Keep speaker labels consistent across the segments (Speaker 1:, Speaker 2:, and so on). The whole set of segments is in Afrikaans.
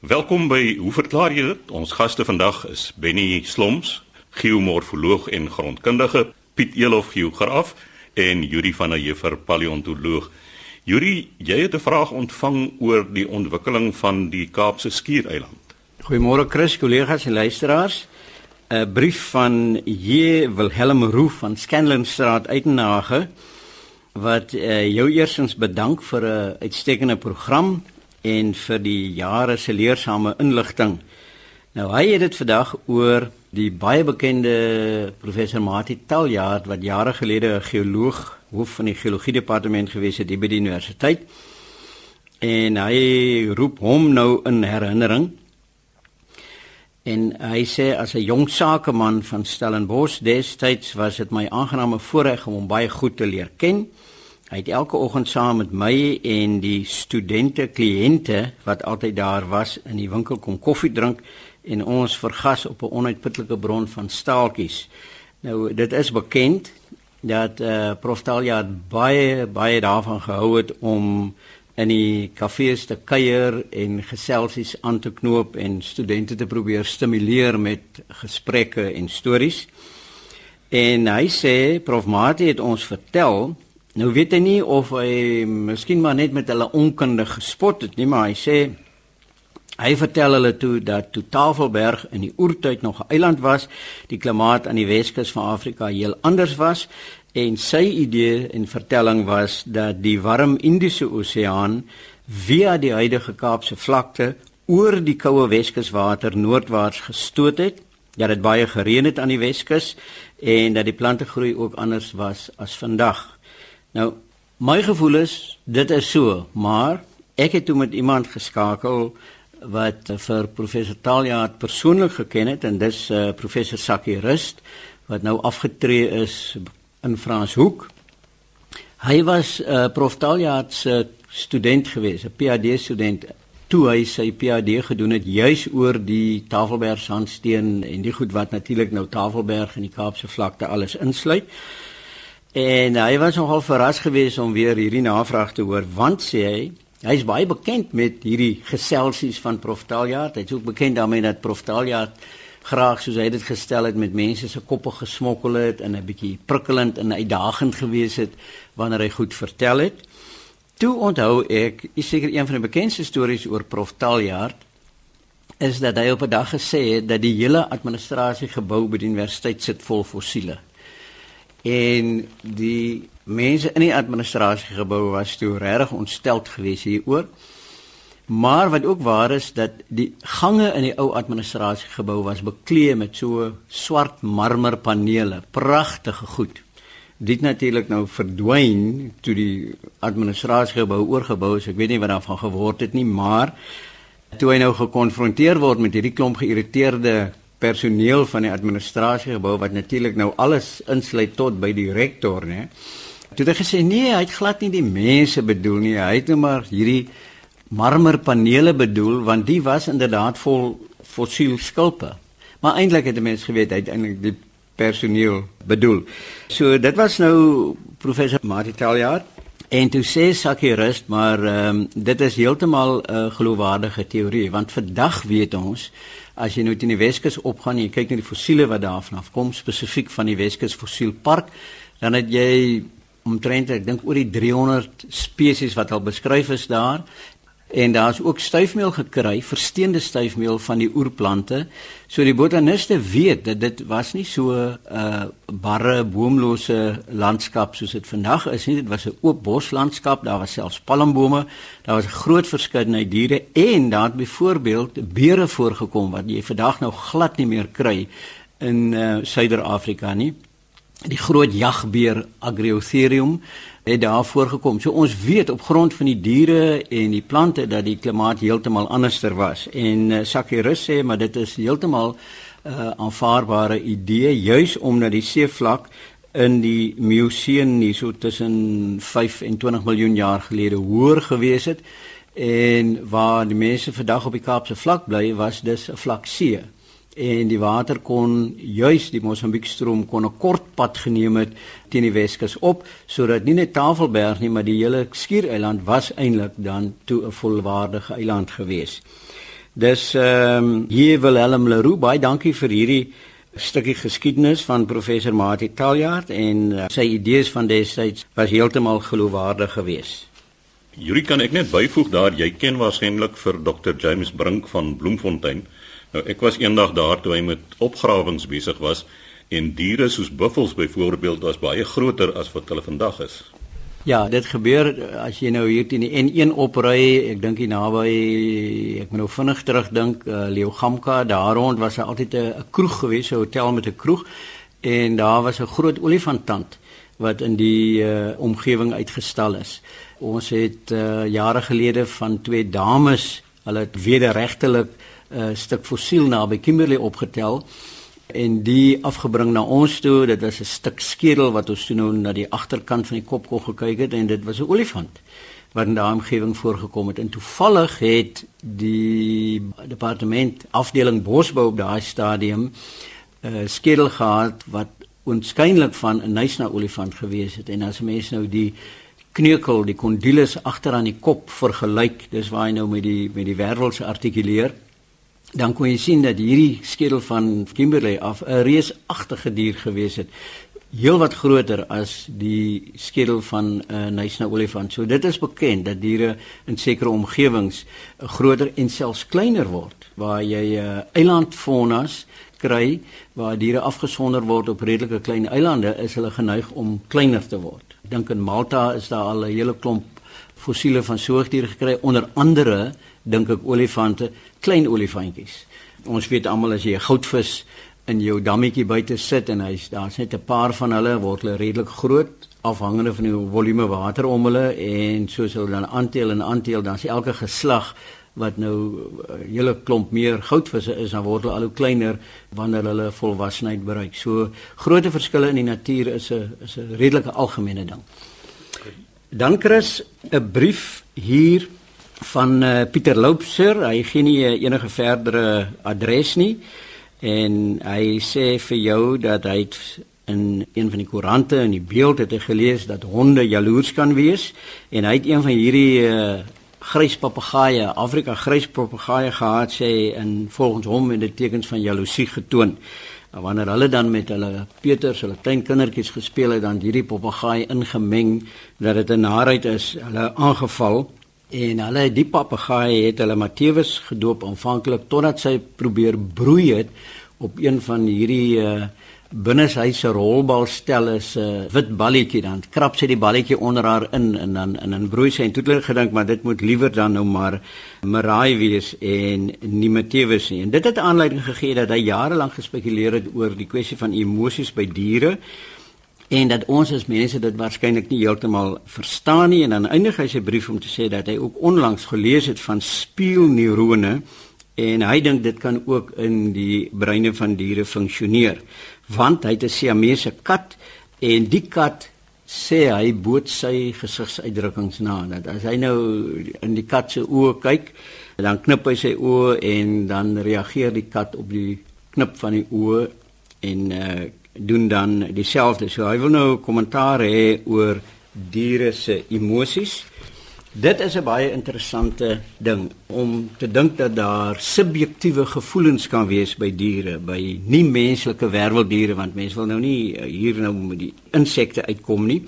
Speaker 1: Welkom by Hoe verklaar jy dit? Ons gaste vandag is Benny Sloms, geomorfoloog en grondkundige, Piet Elof, geograaf en Yuri van der Heever, paleontoloog. Yuri, jy het 'n vraag ontvang oor die ontwikkeling van die Kaapse skiereiland.
Speaker 2: Goeiemôre Chris, kollegas en luisteraars. 'n Brief van J. Wilhelm Roof van Scanlonstraat Uitenhage wat uh, jou eersins bedank vir 'n uitstekende program en vir die jare se leersame inligting. Nou hy het dit vandag oor die baie bekende professor Mati Taljaard wat jare gelede 'n geoloog hoof van die geologie departement gewees het by die universiteit. En hy roep hom nou in herinnering. En hy sê as 'n jong sakeman van Stellenbosch destyds was dit my aangename voorreg om hom baie goed te leer ken. Hy het elke oggend saam met my en die studente kliënte wat altyd daar was in die winkel kom koffie drink en ons vergas op 'n onuitputlike bron van staaltjies. Nou dit is bekend dat eh uh, Prof Talia baie baie daarvan gehou het om in die kafees te kuier en geselsies aan te knoop en studente te probeer stimuleer met gesprekke en stories. En hy sê Prof Mati het ons vertel Nou weet hy nie of hy miskien maar net met hulle onkundig gespot het nie, maar hy sê hy vertel hulle toe dat toe Tafelberg in die oertyd nog 'n eiland was, die klimaat aan die Weskus van Afrika heel anders was en sy idee en vertelling was dat die warm Indiese Oseaan via die huidige Kaapse vlakte oor die koue Weskuswater noordwaarts gestoot het, dat dit baie gereën het aan die Weskus en dat die plante groei ook anders was as vandag. Nou, my gevoel is dit is so, maar ek het toe met iemand geskakel wat vir professor Talia persoonlik geken het en dis uh, professor Sakkie Rust wat nou afgetree is in Franshoek. Hy was uh, prof Talia se student gewees, 'n PhD student toe hy sy PhD gedoen het juis oor die Tafelberg sandsteen en die goed wat natuurlik nou Tafelberg in die Kaapse vlakte alles insluit. En hy was nogal verras geweest om weer hierdie navraag te hoor want sê hy hy is baie bekend met hierdie geselsies van Prof Taljaard. Hy is ook bekend daarmee dat Prof Taljaard graag soos hy dit gestel het met mense se koppe gesmokkel het en 'n bietjie prikkelend en uitdagend geweest het wanneer hy goed vertel het. Toe onthou ek, is seker een van die bekendste stories oor Prof Taljaard is dat hy op 'n dag gesê het dat die hele administrasiegebou by die universiteit sit vol fossiele en die mense in die administrasiegebou was toe regtig ontsteld geweest hieroor. Maar wat ook waar is dat die gange in die ou administrasiegebou was bekleed met so swart marmerpanele, pragtige goed. Dit natuurlik nou verdwyn toe die administrasiegebou oorgebou is. Ek weet nie wat daarvan geword het nie, maar toe hy nou gekonfronteer word met hierdie klomp geïrriteerde personeel van die administrasiegebou wat natuurlik nou alles insluit tot by die rektor, né? Toe het hy gesê nee, hy het glad nie die mense bedoel nie. Hy het net nou maar hierdie marmerpanele bedoel want die was inderdaad vol fossiel skulpe. Maar eintlik het die mense geweet hy het eintlik die personeel bedoel. So dit was nou professor Maritalia en toe sê Sakkie Rust, maar um, dit is heeltemal 'n uh, geloofwaardige teorie want vandag weet ons as jy nou teen die Weskus opgaan en jy kyk na die fossiele wat daarvan afkom spesifiek van die Weskus fossielpark dan het jy omtrent ek dink oor die 300 spesies wat al beskryf is daar en daar's ook styfmeel gekry versteende styfmeel van die oerplante. So die botaniste weet dat dit was nie so 'n uh, barre boomlose landskap soos dit vandag is nie. Dit was 'n oop boslandskap daar was selfs palmbome daar was 'n groot verskeidenheid diere en daar het byvoorbeeld beere voorgekom wat jy vandag nou glad nie meer kry in uh, Suider-Afrika nie. Die groot jagbeer Agriotherium het daar voorgekom. So ons weet op grond van die diere en die plante dat die klimaat heeltemal anderster was. En uh, eh, Sakirus sê maar dit is heeltemal 'n uh, eh, aanvaarbare idee juis omdat die seevlak in die Miocene hier so tussen 5 en 20 miljoen jaar gelede hoër gewees het en waar die mense vandag op die Kaapse vlak bly was dis 'n vlak see en die water kon juis die Mosambiek-stroom kon 'n kort pad geneem het teen die Weskus op sodat nie net Tafelberg nie maar die hele skiereiland was eintlik dan toe 'n volwaardige eiland gewees. Dis ehm um, J. Willem Leroux, baie dankie vir hierdie stukkie geskiedenis van professor Mati Taljaard en uh, sy idees van destyds was heeltemal geloofwaardig geweest.
Speaker 1: Yuri kan ek net byvoeg daar jy ken waarskynlik vir Dr James Brink van Bloemfontein. Nou ek was eendag daar toe hy met opgrawings besig was en diere soos buffels byvoorbeeld was baie groter as wat hulle vandag is.
Speaker 2: Ja, dit gebeur as jy nou hier teen die N1 opry, ek dink hier naby ek moet nou vinnig terugdink, uh, Leo Gamka, daar rond was daar altyd 'n kroeg gewees, 'n hotel met 'n kroeg en daar was 'n groot olifanttand wat in die uh, omgewing uitgestal is. Ons het uh, jare gelede van twee dames, hulle het wederregtelik 'n uh, stuk fossiel naby Kimberley opgetel en die afgebring na ons toe. Dit was 'n stuk skedel wat ons toe nou na die agterkant van die kop kon gekyk het en dit was 'n olifant wat in daai omgewing voorgekom het. En toevallig het die departement afdeling bosbou op daai stadium 'n uh, skedel gehad wat waarskynlik van 'n nysna olifant gewees het. En as mense nou die kneukel, die kondylus agter aan die kop vergelyk, dis waar hy nou met die met die wervels artikuleer dan kon jy sien dat hierdie skedel van Kimberley af 'n reusagtige dier gewees het heel wat groter as die skedel van 'n uh, Nysna olifant. So dit is bekend dat diere in sekere omgewings uh, groter en selfs kleiner word waar jy uh, eilandfaunas kry waar diere afgesonder word op redelike klein eilande is hulle geneig om kleiner te word. Dink in Malta is daar al 'n hele klomp fossiele van soogdiere gekry onder andere dink ek olifante, klein olifantjies. Ons weet almal as jy 'n goudvis in jou dammetjie buite sit en hy's daar's net 'n paar van hulle word hulle redelik groot afhangende van die volume water om hulle en soos hulle dan aanteel en aanteel dan is elke geslag wat nou 'n uh, hele klomp meer goudvisse is dan word hulle al hoe kleiner wanneer hulle volwassenheid bereik. So groot verskille in die natuur is 'n is 'n redelike algemene ding. Dan Chris 'n brief hier van uh, Pieter Loupser. Hy gee nie uh, enige verdere adres nie en hy sê vir jou dat hy in een van die koerante in die beeld het hy gelees dat honde jaloers kan wees en hy het een van hierdie uh, grys papegaaie, Afrika grys papegaaie gehad sê en volgens hom het dit tekens van jaloesie getoon. En wanneer hulle dan met hulle Peters, hulle klein kindertjies gespeel het, dan hierdie papegaai ingemeng dat dit 'n narheid is, hulle aangeval En hulle die papegaai het hulle Matthewus gedoop aanvanklik totdat sy probeer broei het op een van hierdie uh, binneshuise rolbalstelle se uh, wit balletjie dan krap sy die balletjie onder haar in en dan en dan broei sy en toe het gedink maar dit moet liewer dan nou maar Marai wees en nie Matthewus nie. En dit het aanleiding gegee dat hy jare lank gespekuleer het oor die kwessie van emosies by diere en dat ons as mense dit waarskynlik nie heeltemal verstaan nie en dan eindig hy sy brief om te sê dat hy ook onlangs gelees het van spieelneurone en hy dink dit kan ook in die breine van diere funksioneer want hy het 'n Siamese kat en die kat sê hy boot sy gesigsuitdrukkings na dat as hy nou in die kat se oë kyk dan knip hy sy oë en dan reageer die kat op die knip van die oë en uh, doen dan dieselfde. So hy wil nou kommentaar hê oor diere se emosies. Dit is 'n baie interessante ding om te dink dat daar subjektiewe gevoelens kan wees by diere, by nie menslike werweldiere want mense wil nou nie hier nou met die insekte uitkom nie.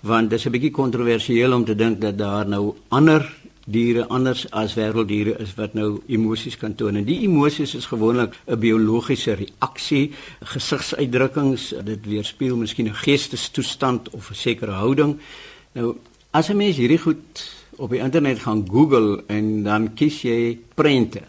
Speaker 2: Want dit is 'n bietjie kontroversieel om te dink dat daar nou ander diere anders as wêrelddiere is wat nou emosies kan toon. En die emosies is gewoonlik 'n biologiese reaksie, gesigsuitdrukkings, dit weerspieël miskien 'n geestestoestand of 'n sekere houding. Nou as 'n mens hierdie goed op die internet gaan Google en dan kies jy prente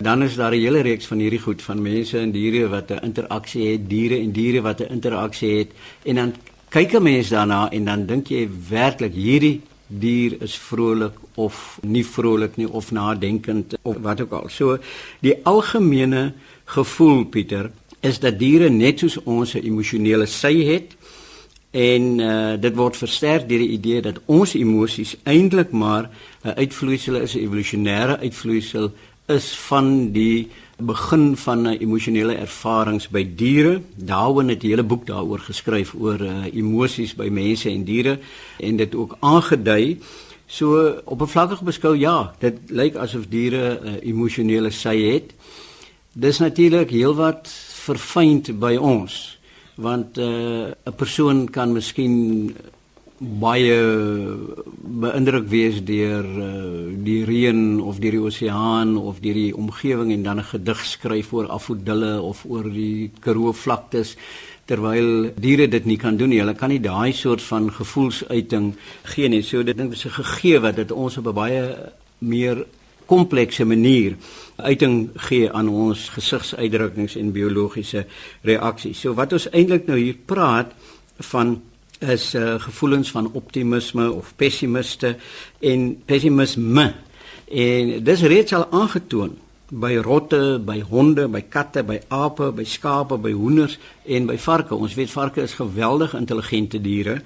Speaker 2: Dan is daar 'n hele reeks van hierdie goed van mense en diere wat 'n interaksie het, diere en diere wat 'n interaksie het en dan kyk 'n mens daarna en dan dink jy werklik hierdie dier is vrolik of nie vrolik nie of nadenkend of wat ook al. So die algemene gevoel Pieter is dat diere net soos ons 'n emosionele sy het en uh, dit word versterk deur die idee dat ons emosies eintlik maar 'n uitvloeisel is 'n evolusionêre uitvloeisel is van die begin van 'n emosionele ervarings by diere. Daaroor het 'n hele boek daaroor geskryf oor uh, emosies by mense en diere en dit ook aangedui So oppervlakkig beskou ja, dit lyk asof diere 'n uh, emosionele sy het. Dis natuurlik heelwat verfynd by ons want uh, 'n persoon kan miskien baie beïndruk wees deur uh, die reën of deur die oseaan of deur die omgewing en dan 'n gedig skryf oor afodille of oor die Karoo vlaktes terwyl diere dit nie kan doen nie. Hulle kan nie daai soort van gevoelsuiting gee nie. So dit dink ek is 'n gegee wat dit ons op 'n baie meer komplekse manier uiting gee aan ons gesigsuitdrukkings en biologiese reaksies. So wat ons eintlik nou hier praat van is uh, gevoelens van optimisme of pessimiste en pessimisme. En dis reeds al aangetoon by rotte, by honde, by katte, by ape, by skape, by hoenders en by varke. Ons weet varke is geweldig intelligente diere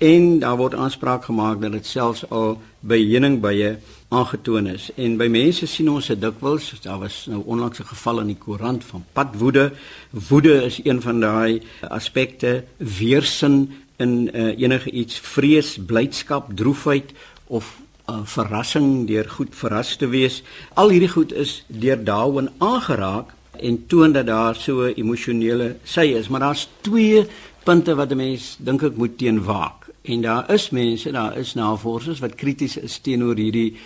Speaker 2: en daar word aanspraak gemaak dat dit selfs al by heuningbye aangetoon is. En by mense sien ons dit dikwels, daar was nou onlangs 'n geval in die koerant van padwoede. Woede is een van daai aspekte, weersin in uh, enige iets vrees, blydskap, droefheid of uh, verrassing deur goed verras te wees. Al hierdie goed is deur daaroor aangeraak en toon dat daar so 'n emosionele sy is, maar daar's twee punte wat 'n mens dink ek moet teenwaak. En daar is mense, daar is navorsers wat krities is teenoor hierdie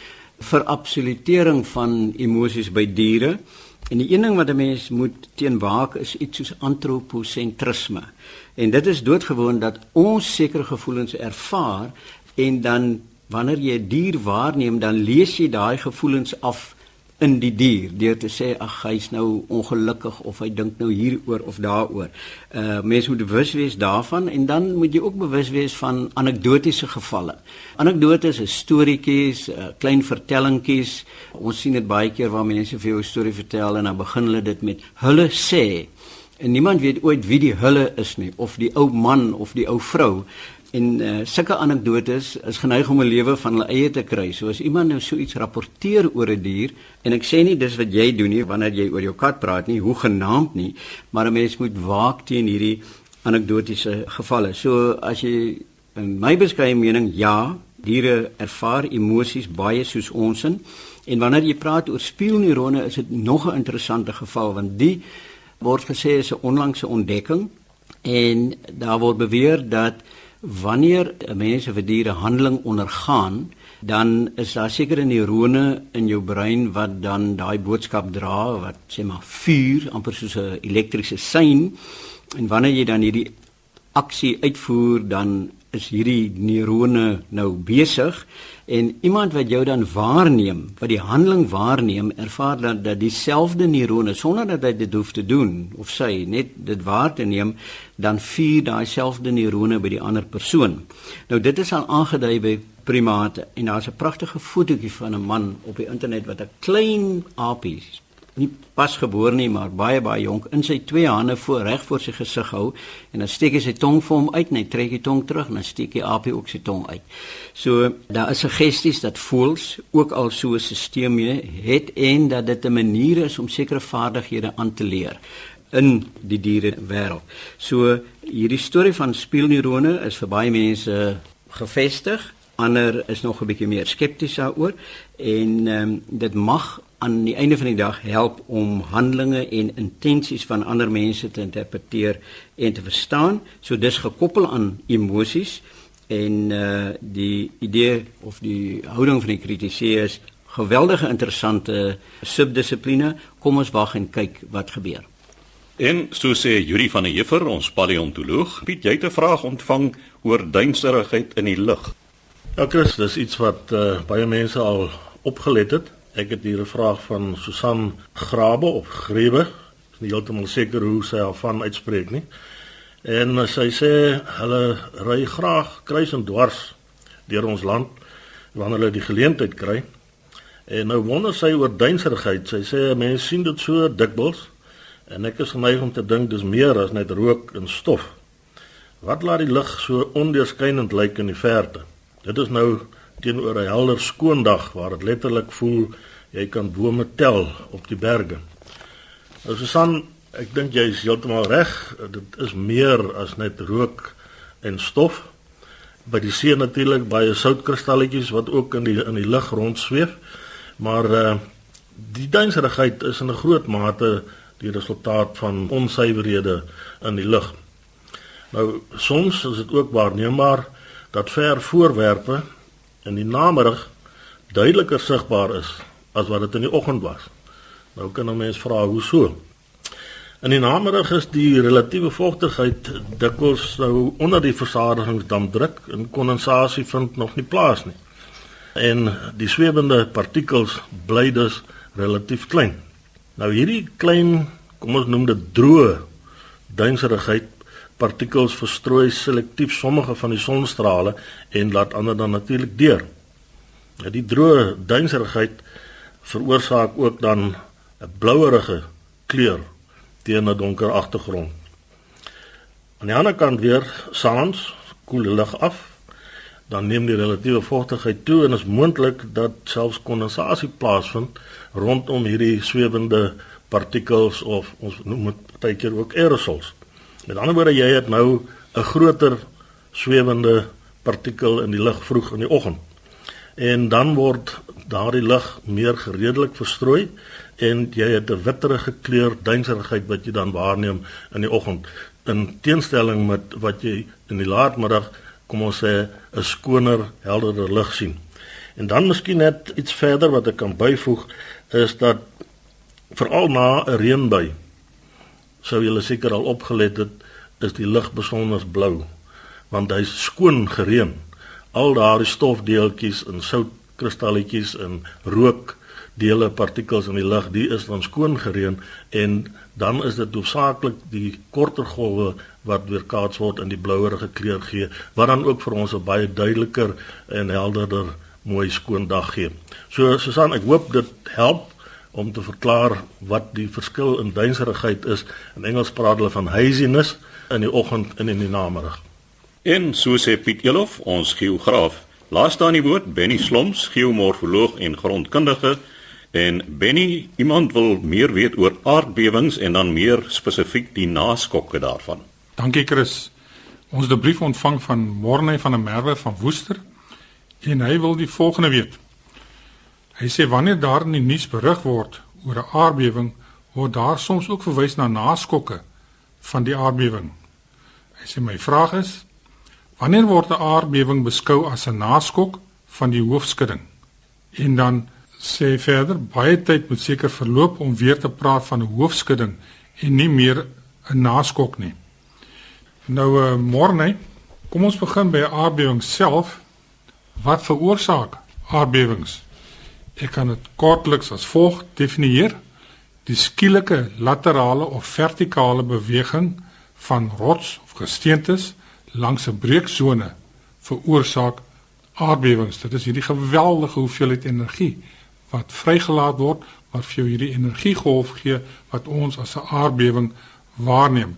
Speaker 2: verabsolutering van emosies by diere. En die een ding wat 'n mens moet teenwaak is iets soos antroposentrisme. En dit is doodgewoon dat ons sekere gevoelens ervaar en dan wanneer jy 'n dier waarneem, dan lees jy daai gevoelens af in die dier deur te sê ag hy's nou ongelukkig of hy dink nou hieroor of daaroor. Uh mense moet bewus wees daarvan en dan moet jy ook bewus wees van anekdotiese gevalle. Anekdotes is storieetjies, uh, klein vertellingkies. Ons sien dit baie keer waar mense vir jou 'n storie vertel en dan begin hulle dit met hulle sê en niemand weet ooit wie die hulle is nie of die ou man of die ou vrou en uh, sulke anekdotes is geneig om 'n lewe van hulle eie te kry. So as iemand nou so iets rapporteer oor 'n dier en ek sê nie dis wat jy doen nie wanneer jy oor jou kat praat nie, hoe genaamd nie, maar 'n mens moet waak teen hierdie anekdotiese gevalle. So as jy in my beskeie mening ja, diere ervaar emosies baie soos ons in en wanneer jy praat oor spieelneurone is dit nog 'n interessante geval want die word gesê is 'n onlangse ontdekking en daar word beweer dat wanneer 'n mens 'n dier 'n handeling ondergaan, dan is daar sekere neurone in jou brein wat dan daai boodskap dra wat sê maar vuur amper soos 'n elektriese sein. En wanneer jy dan hierdie aksie uitvoer dan is hierdie neurone nou besig en iemand wat jou dan waarneem, wat die handeling waarneem, ervaar dan dat dieselfde neurone sonder dat hy dit hoef te doen of sy net dit waar te neem, dan vier daai selfde neurone by die ander persoon. Nou dit is al aangedui by primate en daar's 'n pragtige fotootjie van 'n man op die internet wat 'n klein aapie nie pasgebore nie maar baie baie jonk in sy twee hande voor reg voor sy gesig hou en dan steek hy sy tong vir hom uit en hy trek die tong terug en dan steek hy apie ook sy tong uit. So daar is suggesties dat voels ook al so 'n stelsel het en dat dit 'n manier is om sekere vaardighede aan te leer in die diere wêreld. So hierdie storie van spieelneurone is vir baie mense gevestig. Ander is nog 'n bietjie meer skepties daaroor en ehm um, dit mag aan die einde van die dag help om handelinge en intensies van ander mense te interpreteer en te verstaan. So dis gekoppel aan emosies en uh die idee of die houding van die kritiseer is geweldige interessante subdissipline. Kom ons wag en kyk wat gebeur.
Speaker 1: En so sê Yuri van der Heever, ons paleontoloog, Piet, jy het 'n vraag ontvang oor duinsterigheid in die lug.
Speaker 3: Ja, Chris, dis iets wat uh, baie mense al opgelet het. Ek het hier 'n vraag van Susan Grabe of Grebe. Ek is nie heeltemal seker hoe sy haar van uitspreek nie. En sy sê hulle ry graag kruis en dwars deur ons land wanneer hulle die geleentheid kry. En nou wonder sy oor duinserigheid. Sy sê mense sien dit so dikwels en ek is geneig om te dink dis meer as net rook en stof. Wat laat die lug so ondeurskynend lyk in die verte? Dit is nou teenoor 'n helder skoon dag waar dit letterlik voel jy kan bome tel op die berge. Nou Susan, ek dink jy is heeltemal reg. Dit is meer as net rook en stof. by die see natuurlik baie soutkristalletjies wat ook in die in die lug rondsweef. Maar uh die duinserigheid is in 'n groot mate die resultaat van onsuiverhede in die lug. Nou soms is dit ook waarneembaar dat ver voorwerpe in die namiddag duideliker sigbaar is as wat dit in die oggend was. Nou kan 'n mens vra hoe so? In die namiddag is die relatiewe vochtigheid dikwels nou onder die versadigingsdampdruk en kondensasie vind nog nie plaas nie. En die swewende partikels bly dus relatief klein. Nou hierdie klein, kom ons noem dit droë duinserigheid partikels verstrooi selektief sommige van die sonstrale en laat ander dan natuurlik deur. Nou die droë duinserigheid veroorsaak ook dan 'n blouerige kleur teen 'n donker agtergrond. Aan die ander kant weer saans koel lug af, dan neem die relatiewe vochtigheid toe en is moontlik dat selfs kondensasie plaasvind rondom hierdie swewende partikels of ons noem dit partykeer ook aerosols. Met ander woorde jy het nou 'n groter swewende partikel in die lug vroeg in die oggend. En dan word daardie lig meer gereedelik verstrooi en jy het 'n witterige kleur duinserigheid wat jy dan waarneem in die oggend in teenstelling met wat jy in die laatmiddag kom ons sê 'n skoner, helderder lig sien. En dan miskien net iets verder wat ek kan byvoeg is dat veral na 'n reënbui sou julle seker al opgelet het is die lig besonder blou want hy's skoon gereën. Al daardie stofdeeltjies en soutkristalletjies en rook dele partikels in die lug, die is dan skoon gereën en dan is dit hoofsaaklik die korter golwe wat weerkaats word in die blouerige kleur gee wat dan ook vir ons 'n baie duideliker en helderder mooi skoon dag gee. So Susan, ek hoop dit help om te verklaar wat die verskil in duinserigheid is. In Engels praat hulle van haziness in die oggend en in die namiddag.
Speaker 1: En so sê Piet Elof, ons geograaf. Laaste aan die woord Benny Sloms, geomorfoloog en grondkundige En Benny, iemand wil meer weet oor aardbewings en dan meer spesifiek die naskokke daarvan.
Speaker 4: Dankie Chris. Ons het 'n brief ontvang van Morne van der Merwe van Woester en hy wil die volgende weet. Hy sê wanneer daar in die nuus berig word oor 'n aardbewing, word daar soms ook verwys na naskokke van die aardbewing. Hy sê my vraag is: Wanneer word 'n aardbewing beskou as 'n naskok van die hoofskudding? En dan sê verder baie tyd moet seker verloop om weer te praat van 'n hoofskudding en nie meer 'n naskok nie. Nou uh, môre, kom ons begin by 'n aardbewing self. Wat veroorsaak aardbewings? Ek kan dit kortliks as volg definieer: die skielike laterale of vertikale beweging van rots of gesteentes langs 'n breeksone veroorsaak aardbewings. Dit is hierdie geweldige hoeveelheid energie wat vrygelaat word wat vir jou hierdie energiegolf gee wat ons as 'n aardbewing waarneem.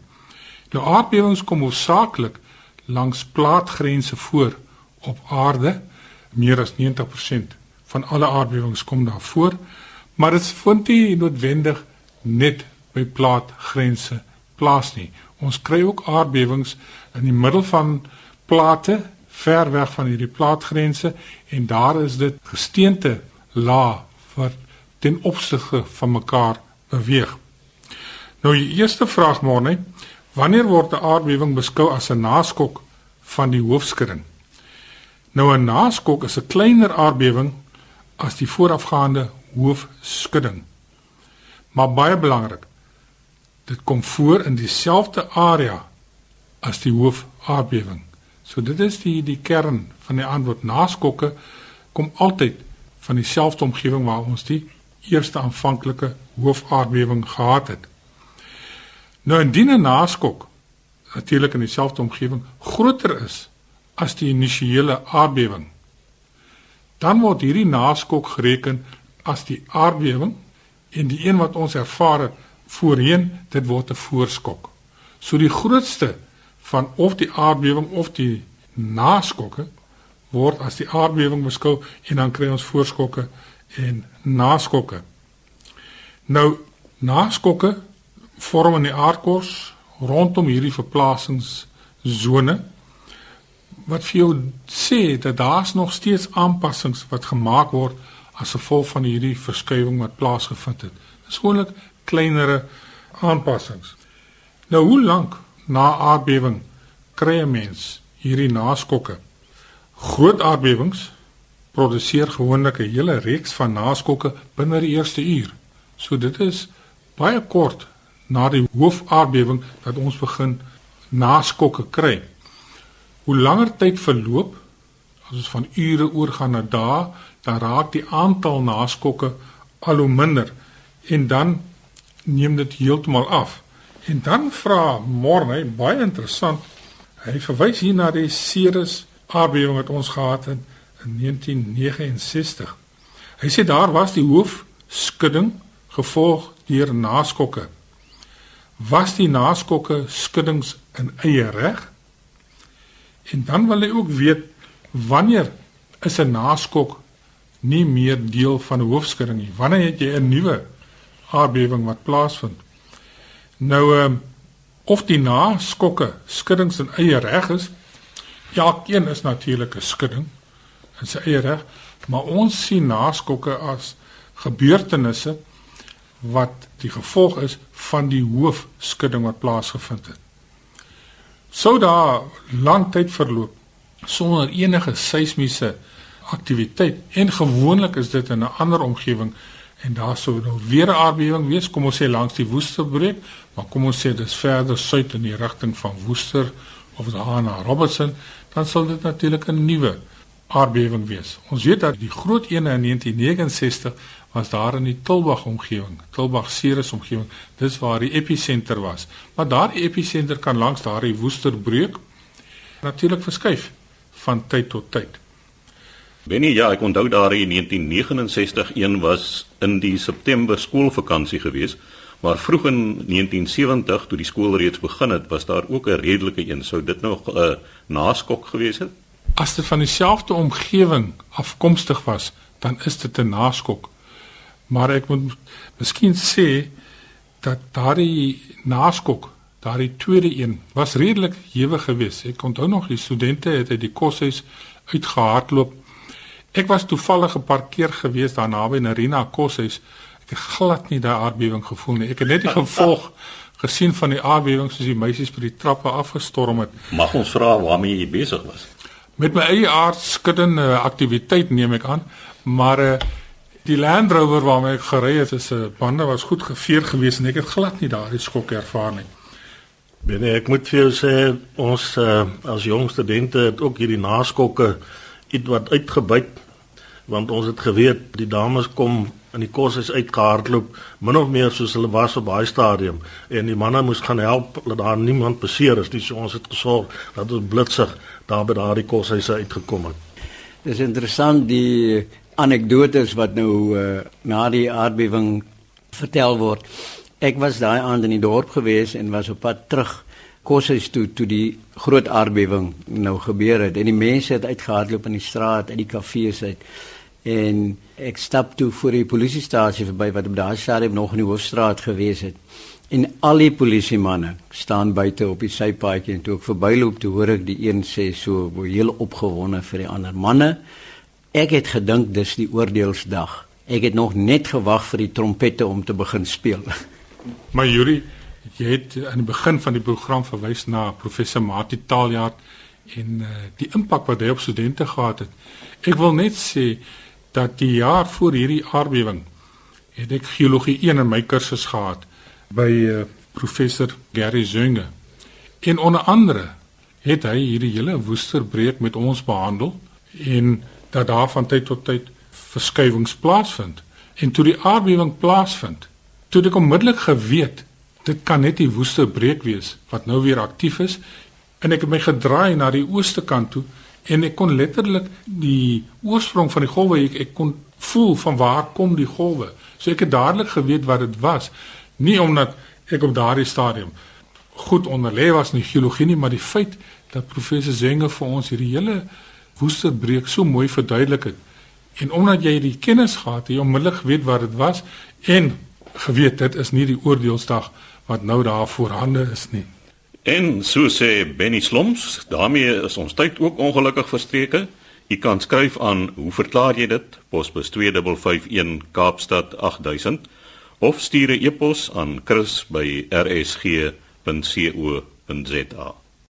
Speaker 4: Nou aardbewings kom hoofsaaklik langs plaatgrense voor op aarde. Meer as 90% van alle aardbewings kom daar voor, maar dit vind nie noodwendig net by plaatgrense plaas nie. Ons kry ook aardbewings in die middel van plate ver weg van hierdie plaatgrense en daar is dit gesteente laag wat ten opsigte van mekaar beweeg. Nou die eerste vraag net, wanneer word 'n aardbewing beskou as 'n naskok van die hoofskudding? Nou 'n naskok is 'n kleiner aardbewing as die voorafgaande hoofskudding. Maar baie belangrik, dit kom voor in dieselfde area as die hoofaardbewing. So dit is die die kern van die antwoord. Naskokke kom altyd van dieselfde omgewing waar ons die eerste aanvanklike hoofaardbewing gehad het. Nou indien 'n naskok natuurlik in dieselfde omgewing groter is as die initiële aardbewing, dan word hierdie naskok gereken as die aardbewing en die een wat ons ervaar het voorheen, dit word 'n voorskok. So die grootste van of die aardbewing of die naskokke word as die aardbewing beskou en dan kry ons voorskokke en naskokke. Nou naskokke vorm in die aardkors rondom hierdie verplasingszone wat vir jou sê dat daar's nog steeds aanpassings wat gemaak word as gevolg van hierdie verskywing wat plaasgevind het. Dis gewoonlik kleinere aanpassings. Nou hoe lank na aardbewing kry 'n mens hierdie naskokke? Groot aardbewings produseer gewoonlik 'n hele reeks van naskokke binne die eerste uur. So dit is baie kort na die hoofaardbewing dat ons begin naskokke kry. Hoe langer tyd verloop, as ons van ure oorgaan na dae, dan raak die aantal naskokke al hoe minder en dan neem dit heeltemal af. En dan vra Morne baie interessant. Hy verwys hier na die Ceres aardbewing wat ons gehad het in 1969. Hy sê daar was die hoofskudding gevolg deur naskokke. Was die naskokke skuddings in eie reg? En dan wil hy ook weet wanneer is 'n naskok nie meer deel van 'n hoofskudding nie. Wanneer het jy 'n nuwe aardbewing wat plaasvind? Nou ehm of die naskokke skuddings in eie reg is, elkeen is natuurlik 'n skudding in sy eie reg, maar ons sien naskokke as gebeurtenisse wat die gevolg is van die hoofskudding wat plaasgevind het. Sou daar lang tyd verloop sonder enige seismiese aktiwiteit en gewoonlik is dit in 'n ander omgewing en daar sou nou weer 'n aardbewing wees, kom ons sê langs die Woesterbreek, maar kom ons sê dis verder suid in die rigting van Woester of daar na Robertson, dan sal dit natuurlik 'n nuwe aardbewing wees. Ons weet dat die groot een in 1969 was daar in die Tilbag omgewing, Tilbag Ceres omgewing. Dis waar die episenter was. Maar daardie episenter kan langs daardie Woesterbreek natuurlik verskuif van tyd tot tyd.
Speaker 1: Benny, ja, ek onthou daar in 1969 een was in die September skoolvakansie gewees, maar vroeg in 1970 toe die skool reeds begin het, was daar ook 'n redelike een. Sou dit nog 'n uh, naskok gewees het?
Speaker 4: As dit van dieselfde omgewing afkomstig was, dan is dit 'n naskok. Maar ek moet miskien sê dat daardie naskok, daardie tweede een, was redelik hewig geweest. Ek onthou nog die studente het uit die koshuis uitgehardloop Ek was toevallig 'n paar keer gewees daar naby Narina Koshuis. Ek het glad nie daai aardbewing gevoel nie. Ek het net die gevolg gesien van die aardbewing soos die meisies by die trappe afgestorm het.
Speaker 1: Mag ons vra waarmee jy besig was?
Speaker 4: Met my eie aardskuddende aktiwiteit neem ek aan, maar uh, die Land Rover waarmee ek gery het, is 'n uh, bande was goed geveer geweest en ek het glad nie daardie skok ervaar nie.
Speaker 3: Binne ek moet vir jou sê ons uh, as jong studente het ook hierdie naskokke iets wat uitgebuit want ons het geweet die dames kom in die koshuis uitgehardloop min of meer soos hulle was op daai stadium en die manne moes gaan help dat daar niemand beseer is nie so ons het gesorg dat ons blitsig daar by daardie koshuise uitgekom het.
Speaker 2: Dis interessant die anekdotes wat nou uh, na die aardbewing vertel word. Ek was daai aand in die dorp gewees en was op pad terug koshuis toe toe die groot aardbewing nou gebeur het. En die mense het uitgehardloop in die straat uit die kafees uit. En ek stap toe voor die polisiestasie verby wat op daai stadium nog in die hoofstraat gewees het. En al die polisiemanne staan buite op die sypaadjie en toe ek verbyloop toe hoor ek die een sê so heel opgewonde vir die ander manne ek het gedink dis die oordeelsdag ek het nog net gewag vir die trompette om te begin speel
Speaker 4: maar Yuri jy het aan die begin van die program verwys na professor Mati Taljaard en uh, die impak wat hy op studente gehad het. Ek wil net sê dat die jaar voor hierdie aardbewing het ek geologie 1 in my kursus gehad by uh, professor Gary Zunge. En onder andere het hy hierdie hele woesterbreek met ons behandel en dat daar van tyd tot tyd verskywings plaasvind. En toe die aardbewing plaasvind, toe ek onmiddellik geweet dit kan net die woeste breek wees wat nou weer aktief is en ek het my gedraai na die ooste kant toe en ek kon letterlik die oorsprong van die golwe ek, ek kon voel van waar kom die golwe so ek het dadelik geweet wat dit was nie omdat ek op daardie stadium goed onderlê was in geologie nie maar die feit dat professor Zenge vir ons hierdie hele Woesterbreek so mooi verduidelik het. En omdat jy die kennis gehad het, jy onmiddellik geweet wat dit was en geweet dit is nie die oordeelsdag wat nou daar voorhande is nie.
Speaker 1: En so sê Benny Sloms, daarmee is ons tyd ook ongelukkig verstreke. U kan skryf aan hoe verklaar jy dit? Posbus 2551 Kaapstad 8000 of stuur 'n e-pos aan chris@rsg.co.za.